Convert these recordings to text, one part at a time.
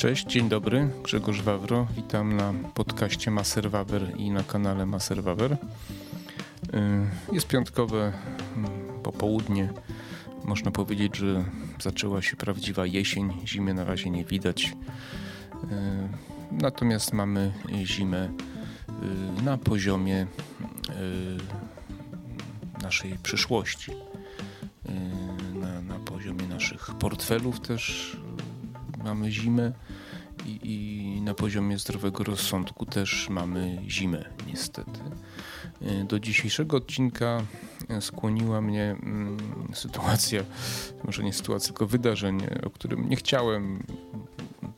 Cześć, dzień dobry, Grzegorz Wawro. Witam na podcaście Maserwaber i na kanale Maserwaber. Y, jest piątkowe mm, popołudnie. Można powiedzieć, że zaczęła się prawdziwa jesień. Zimy na razie nie widać. Y, natomiast mamy zimę y, na poziomie naszej przyszłości. Na, na poziomie naszych portfelów też mamy zimę i, i, na poziomie zdrowego rozsądku też mamy zimę, niestety. E, do dzisiejszego odcinka skłoniła mnie mm, sytuacja, może nie sytuacja, tylko wydarzenie, o którym nie chciałem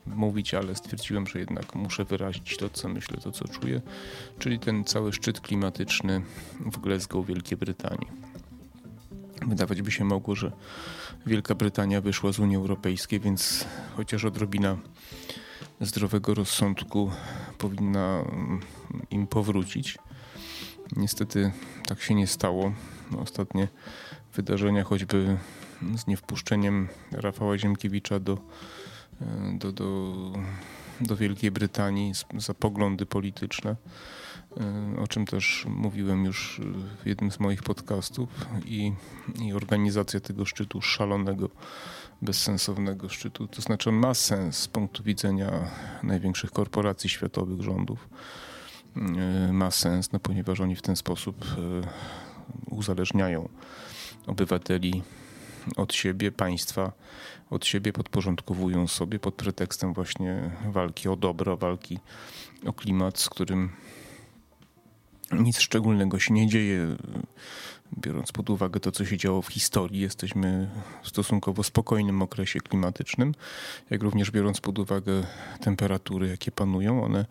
mówić, ale stwierdziłem, że jednak muszę wyrazić to, co myślę, to, co czuję, czyli ten cały szczyt klimatyczny w Glasgow, Wielkiej Brytanii. Wydawać by się mogło, że Wielka Brytania wyszła z Unii Europejskiej, więc chociaż odrobina zdrowego rozsądku powinna mm, im powrócić. Niestety tak się nie stało. Ostatnie wydarzenia, choćby z niewpuszczeniem Rafała Ziemkiewicza do, e, do, do, do Wielkiej Brytanii za poglądy polityczne, o czym też mówiłem już w jednym z moich podcastów i, i organizacja tego szczytu szalonego bezsensownego szczytu. To znaczy on ma sens z punktu widzenia największych korporacji światowych, rządów. Ma sens, no ponieważ oni w ten sposób e, uzależniają obywateli od siebie, państwa od siebie, podporządkowują sobie pod pretekstem właśnie walki o dobro, walki o klimat, z którym nic szczególnego się nie dzieje. Biorąc pod uwagę to, co się działo w historii, jesteśmy w stosunkowo spokojnym okresie klimatycznym, jak również biorąc pod uwagę temperatury, jakie panują, one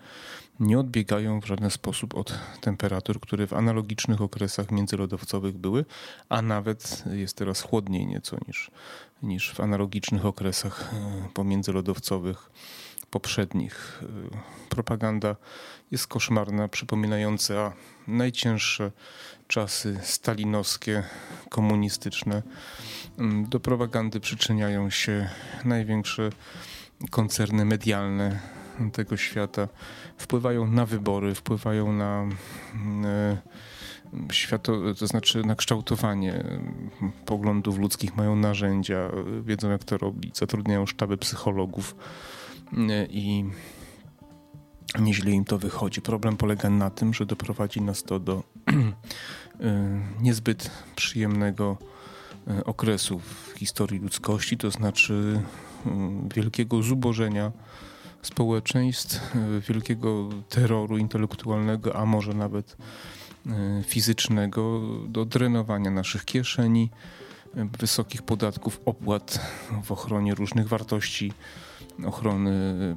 nie odbiegają w żaden sposób od temperatur, które w analogicznych okresach międzylodowcowych były, a nawet jest teraz chłodniej nieco niż, niż w analogicznych okresach e, pomiędzylodowcowych poprzednich. E, propaganda jest koszmarna, przypominająca najcięższe czasy stalinowskie, komunistyczne. Mm, do propagandy przyczyniają się największe koncerny medialne tego świata. Wpływają na wybory, wpływają na mm, e, świato, to znaczy na kształtowanie poglądów ludzkich, mają narzędzia, wiedzą jak to robić, zatrudniają sztaby psychologów i nieźle im to wychodzi. Problem polega na tym, że doprowadzi nas to do e, niezbyt przyjemnego e, okresu w historii ludzkości, to znaczy e, wielkiego zubożenia społeczeństw, wielkiego terroru intelektualnego, a może nawet fizycznego, do drenowania naszych kieszeni, wysokich podatków, opłat w ochronie różnych wartości ochrony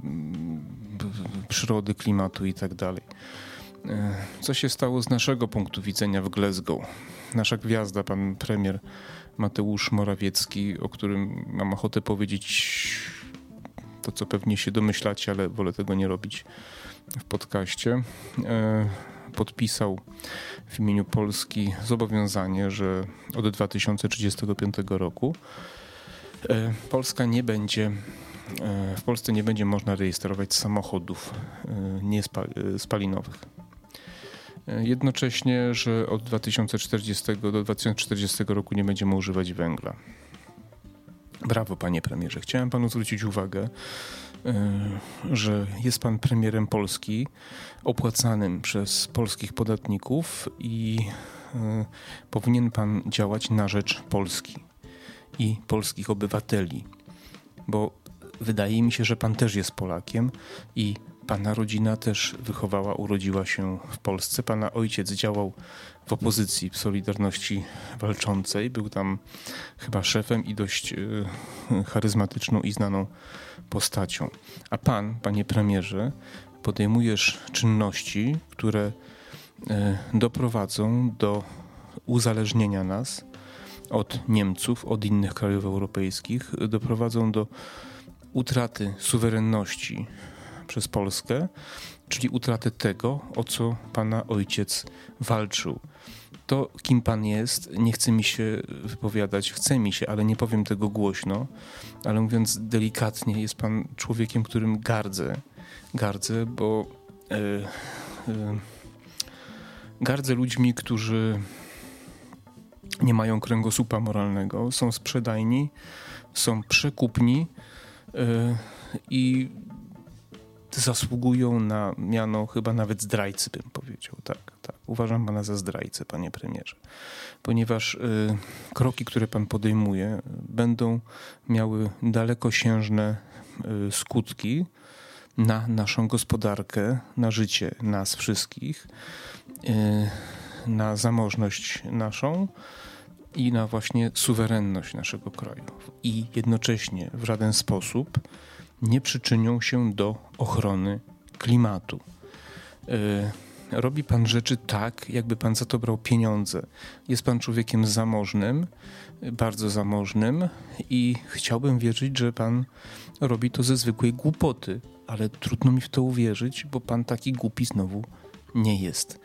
mm, przyrody, klimatu itd. Tak e, co się stało z naszego punktu widzenia w Glasgow? Nasza gwiazda, pan premier Mateusz Morawiecki, o którym mam ochotę powiedzieć to, co pewnie się domyślacie, ale wolę tego nie robić w podcaście, e, podpisał w imieniu Polski zobowiązanie, że od 2035 roku e, Polska nie będzie w Polsce nie będzie można rejestrować samochodów e, niespalinowych. E, jednocześnie, że od 2040 do 2040 roku nie będziemy używać węgla. Brawo, panie premierze. Chciałem panu zwrócić uwagę, e, że jest pan premierem Polski, opłacanym przez polskich podatników i powinien pan działać na rzecz Polski i polskich obywateli, bo wydaje mi się, że pan też jest Polakiem i pana rodzina też wychowała, urodziła się w Polsce. Pana ojciec działał w opozycji w Solidarności Walczącej. Był tam chyba szefem i dość y, charyzmatyczną i znaną postacią. A pan, panie premierze, podejmujesz czynności, które y, doprowadzą do uzależnienia nas od Niemców, od innych krajów europejskich, doprowadzą do utraty suwerenności przez Polskę, czyli utraty tego, o co pana ojciec walczył. to, kim pan jest, nie chce mi się wypowiadać, chce mi się, ale nie powiem tego głośno, ale mówiąc delikatnie, jest pan człowiekiem, którym gardzę. Gardzę, bo e, e, gardzę ludźmi, którzy nie mają kręgosłupa moralnego, są sprzedajni, są przekupni e, i zasługują na miano chyba nawet zdrajcy, bym powiedział. Tak, tak. Uważam pana za zdrajcę, panie premierze, ponieważ y, kroki, które pan podejmuje, będą miały dalekosiężne y, skutki na naszą gospodarkę, na życie nas wszystkich, y, na zamożność naszą i na właśnie suwerenność naszego kraju. I jednocześnie w żaden sposób nie przyczynią się do ochrony klimatu. E, robi pan rzeczy tak, jakby pan za to brał pieniądze. Jest pan człowiekiem zamożnym, bardzo zamożnym i chciałbym wierzyć, że pan robi to ze zwykłej głupoty, ale trudno mi w to uwierzyć, bo pan taki głupi znowu nie jest.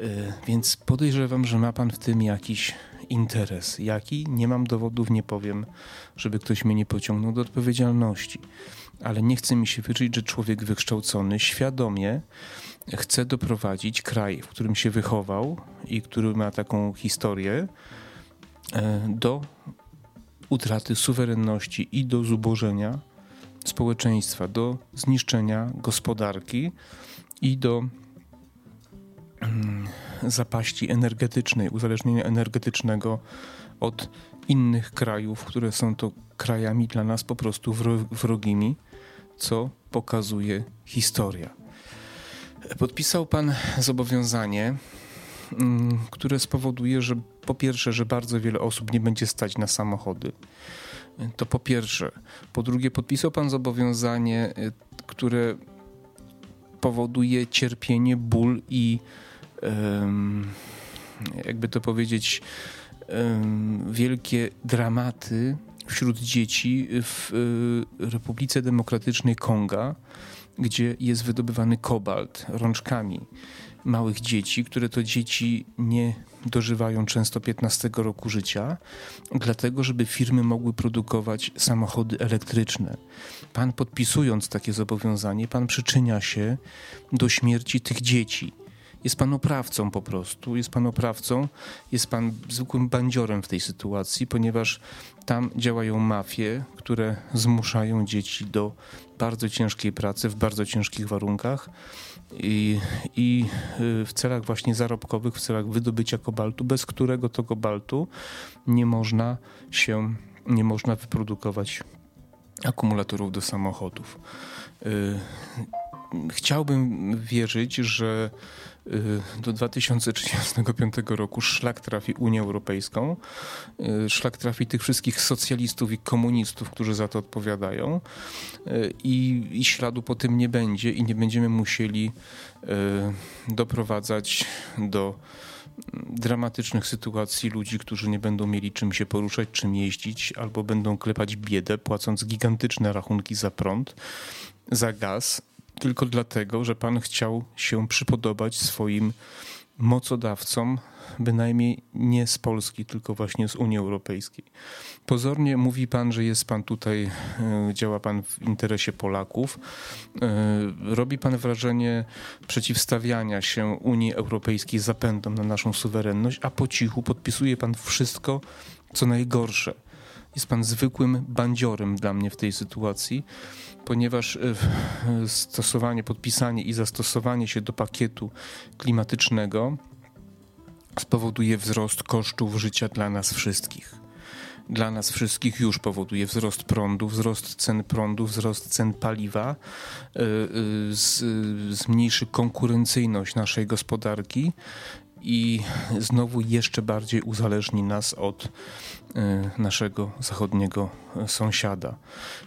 E, więc podejrzewam, że ma pan w tym jakiś interes. Jaki? Nie mam dowodów, nie powiem, żeby ktoś mnie nie pociągnął do odpowiedzialności. Ale nie chce mi się wierzyć, że człowiek wykształcony świadomie chce doprowadzić kraj, w którym się wychował i który ma taką historię, e, do utraty suwerenności i do zubożenia społeczeństwa, do zniszczenia gospodarki i do mm, zapaści energetycznej, uzależnienia energetycznego od innych krajów, które są to krajami dla nas po prostu wrogimi, co pokazuje historia. Podpisał pan zobowiązanie, mm, które spowoduje, że po pierwsze, że bardzo wiele osób nie będzie stać na samochody. To po pierwsze. Po drugie, podpisał pan zobowiązanie, y, które powoduje cierpienie, ból i jakby to powiedzieć, wielkie dramaty wśród dzieci w y, Republice Demokratycznej Konga, gdzie jest wydobywany kobalt rączkami małych dzieci, które to dzieci nie dożywają często 15 roku życia, dlatego żeby firmy mogły produkować samochody elektryczne. Pan podpisując takie zobowiązanie, pan przyczynia się do śmierci tych dzieci. Jest pan oprawcą po prostu, jest pan oprawcą, jest pan zwykłym bandziorem w tej sytuacji, ponieważ tam działają mafie, które zmuszają dzieci do bardzo ciężkiej pracy w bardzo ciężkich warunkach i, i y, w celach właśnie zarobkowych, w celach wydobycia kobaltu, bez którego to kobaltu nie można się, nie można wyprodukować akumulatorów do samochodów. Y, chciałbym wierzyć, że do 2035 roku szlak trafi Unię Europejską, y, szlak trafi tych wszystkich socjalistów i komunistów, którzy za to odpowiadają. Y, i, i śladu po tym nie będzie i nie będziemy musieli doprowadzać do dramatycznych sytuacji ludzi, którzy nie będą mieli czym się poruszać, czym jeździć, albo będą klepać biedę, płacąc gigantyczne rachunki za prąd, za gaz, tylko dlatego, że Pan chciał się przypodobać swoim mocodawcom, bynajmniej nie z Polski, tylko właśnie z Unii Europejskiej. Pozornie mówi Pan, że jest Pan tutaj, e, działa Pan w interesie Polaków. E, robi Pan wrażenie przeciwstawiania się Unii Europejskiej zapędom na naszą suwerenność, a po cichu podpisuje Pan wszystko, co najgorsze. Jest Pan zwykłym bandziorem dla mnie w tej sytuacji ponieważ e, stosowanie, podpisanie i zastosowanie się do pakietu klimatycznego spowoduje wzrost kosztów życia dla nas wszystkich. Dla nas wszystkich już powoduje wzrost prądu, wzrost cen prądu, wzrost cen paliwa, e, e, zmniejszy konkurencyjność naszej gospodarki i znowu jeszcze bardziej uzależni nas od e, naszego zachodniego sąsiada.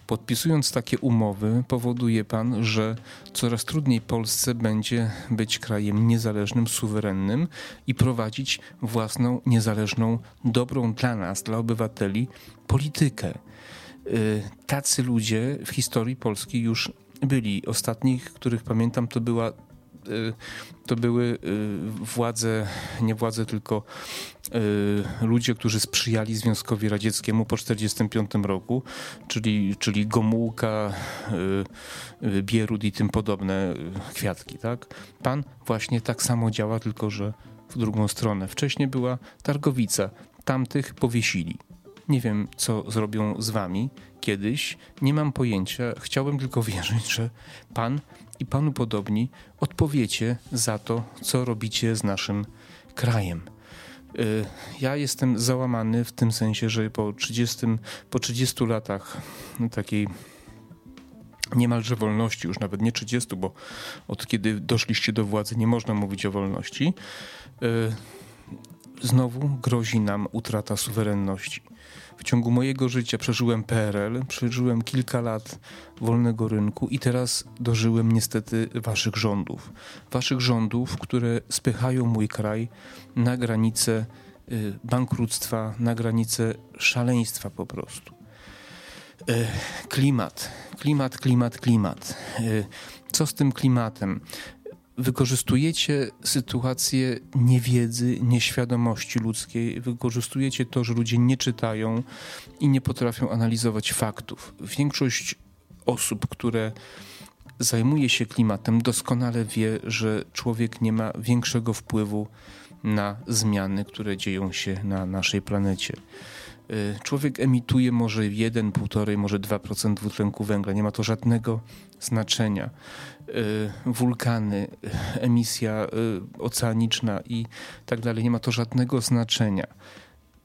Podpisując takie umowy, powoduje pan, że coraz trudniej Polsce będzie być krajem niezależnym, suwerennym i prowadzić własną, niezależną, dobrą dla nas, dla obywateli politykę. E, tacy ludzie w historii Polski już byli. Ostatnich, których pamiętam, to była to były władze, nie władze, tylko ludzie, którzy sprzyjali Związkowi Radzieckiemu po 1945 roku, czyli, czyli Gomułka, Bierut i tym podobne kwiatki. Tak? Pan właśnie tak samo działa, tylko że w drugą stronę. Wcześniej była Targowica, tamtych powiesili. Nie wiem, co zrobią z wami kiedyś, nie mam pojęcia. Chciałbym tylko wierzyć, że pan i panu podobni odpowiecie za to, co robicie z naszym krajem. Y, ja jestem załamany w tym sensie, że po 30, po 30 latach takiej niemalże wolności, już nawet nie 30, bo od kiedy doszliście do władzy nie można mówić o wolności, y, znowu grozi nam utrata suwerenności. W ciągu mojego życia przeżyłem PRL, przeżyłem kilka lat wolnego rynku i teraz dożyłem niestety waszych rządów. Waszych rządów, które spychają mój kraj na granicę y, bankructwa, na granicę szaleństwa po prostu. Y, klimat, klimat, klimat, klimat. Y, co z tym klimatem? Wykorzystujecie sytuację niewiedzy, nieświadomości ludzkiej, wykorzystujecie to, że ludzie nie czytają i nie potrafią analizować faktów. Większość osób, które zajmuje się klimatem, doskonale wie, że człowiek nie ma większego wpływu na zmiany, które dzieją się na naszej planecie. Y, człowiek emituje może 1, 1,5, może 2% dwutlenku węgla. Nie ma to żadnego znaczenia. Y, wulkany, emisja y, oceaniczna i tak dalej, nie ma to żadnego znaczenia.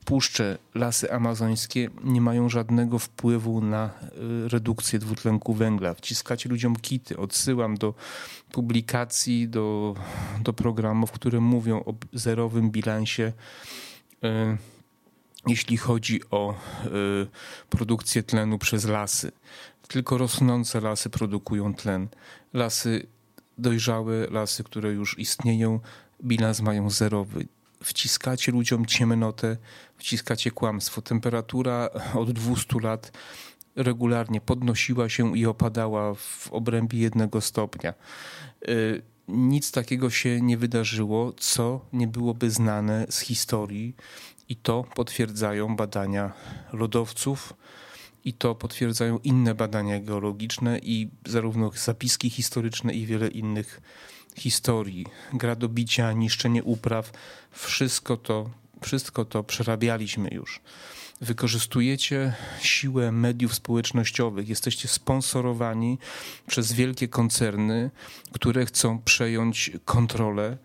Puszcze, lasy amazońskie nie mają żadnego wpływu na redukcję dwutlenku węgla. Wciskacie ludziom kity. Odsyłam do publikacji, do, do programów, które mówią o zerowym bilansie jeśli chodzi o produkcję tlenu przez lasy. Tylko rosnące lasy produkują tlen. Lasy dojrzałe, lasy, które już istnieją, bilans mają zerowy. Wciskacie ludziom ciemnotę, wciskacie kłamstwo. Temperatura od 200 lat regularnie podnosiła się i opadała w obrębie jednego stopnia. Y, nic takiego się nie wydarzyło, co nie byłoby znane z historii, i to potwierdzają badania lodowców, i to potwierdzają inne badania geologiczne i zarówno zapiski historyczne i wiele innych historii. Gradobicia, niszczenie upraw, wszystko to, wszystko to przerabialiśmy już. Wykorzystujecie siłę mediów społecznościowych, jesteście sponsorowani przez wielkie koncerny, które chcą przejąć kontrolę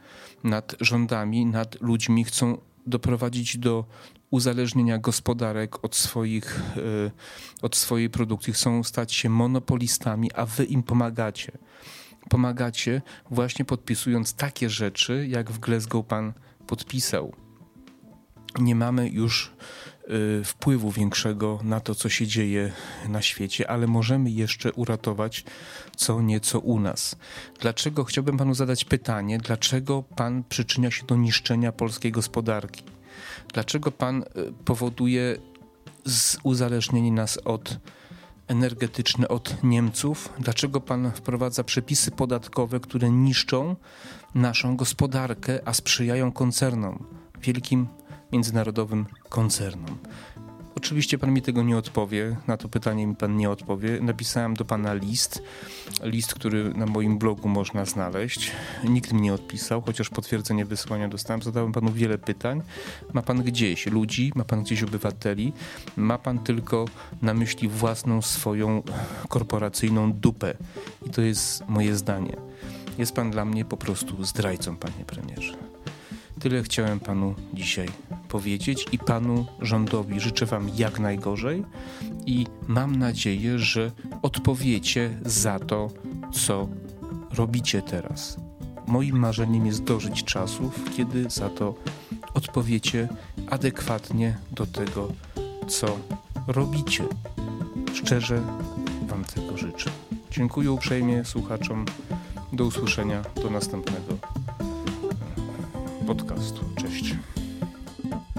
nad rządami, nad ludźmi, chcą doprowadzić do uzależnienia gospodarek od, swoich, e, od swojej produkcji, chcą stać się monopolistami, a wy im pomagacie. Pomagacie właśnie podpisując takie rzeczy, jak w Glasgow pan podpisał. Nie mamy już wpływu większego na to, co się dzieje na świecie, ale możemy jeszcze uratować co nieco u nas. Dlaczego chciałbym panu zadać pytanie, dlaczego pan przyczynia się do niszczenia polskiej gospodarki? Dlaczego pan y, powoduje uzależnienie nas od energetyczne od Niemców? Dlaczego pan wprowadza przepisy podatkowe, które niszczą naszą gospodarkę, a sprzyjają koncernom, wielkim międzynarodowym koncernom? Oczywiście pan mi tego nie odpowie, na to pytanie mi pan nie odpowie. Napisałem do pana list, list, który na moim blogu można znaleźć. Nikt mi nie odpisał, chociaż potwierdzenie wysłania dostałem. Zadałem panu wiele pytań. Ma pan gdzieś ludzi, ma pan gdzieś obywateli, ma pan tylko na myśli własną swoją korporacyjną dupę. I to jest moje zdanie. Jest pan dla mnie po prostu zdrajcą, panie premierze. Tyle chciałem panu dzisiaj powiedzieć i panu rządowi życzę wam jak najgorzej i mam nadzieję, że odpowiecie za to, co robicie teraz. Moim marzeniem jest dożyć czasów, kiedy za to odpowiecie adekwatnie do tego, co robicie. Szczerze Wam tego życzę. Dziękuję uprzejmie słuchaczom. Do usłyszenia, do następnego podcastu. Cześć. thank you